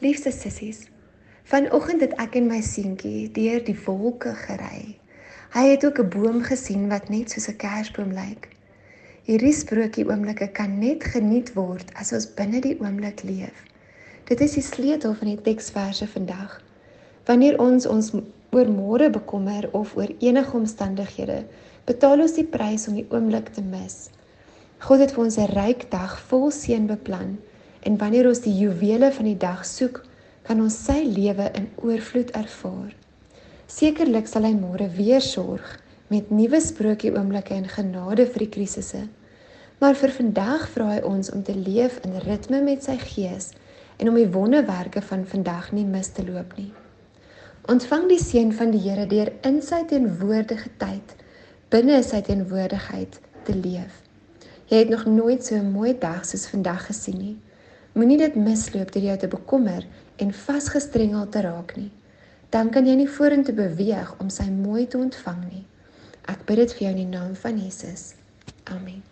Liefste sissies, vanoggend het ek en my seentjie deur die wolke gery. Hy het ook 'n boom gesien wat net soos 'n kersboom lyk. Hierdie sprokie oomblikke kan net geniet word as ons binne die oomblik leef. Dit is die sleutel van die teksverse vandag. Wanneer ons ons oor môre bekommer of oor enige omstandighede, betaal ons die prys om die oomblik te mis. God het vir ons 'n ryk dag vol seën beplan en wanneer ons die juwele van die dag soek, kan ons sy lewe in oorvloed ervaar. Sekerlik sal hy môre weer sorg met nuwe sprokie oomblikke en genade vir die krisisse. Maar vir vandag vra hy ons om te leef in ritme met sy gees en om die wonderwerke van vandag nie mis te loop nie. Ontvang die seën van die Here deur in sy teenwoordige tyd binne sy teenwoordigheid te leef. Jy het nog nooit so 'n mooi dag soos vandag gesien nie. Moenie dit misloop deur jou te bekommer en vasgestrengel te raak nie. Dan kan jy nie vorentoe beweeg om sy mooi te ontvang nie. Ek bid dit vir jou in die naam van Jesus. Amen.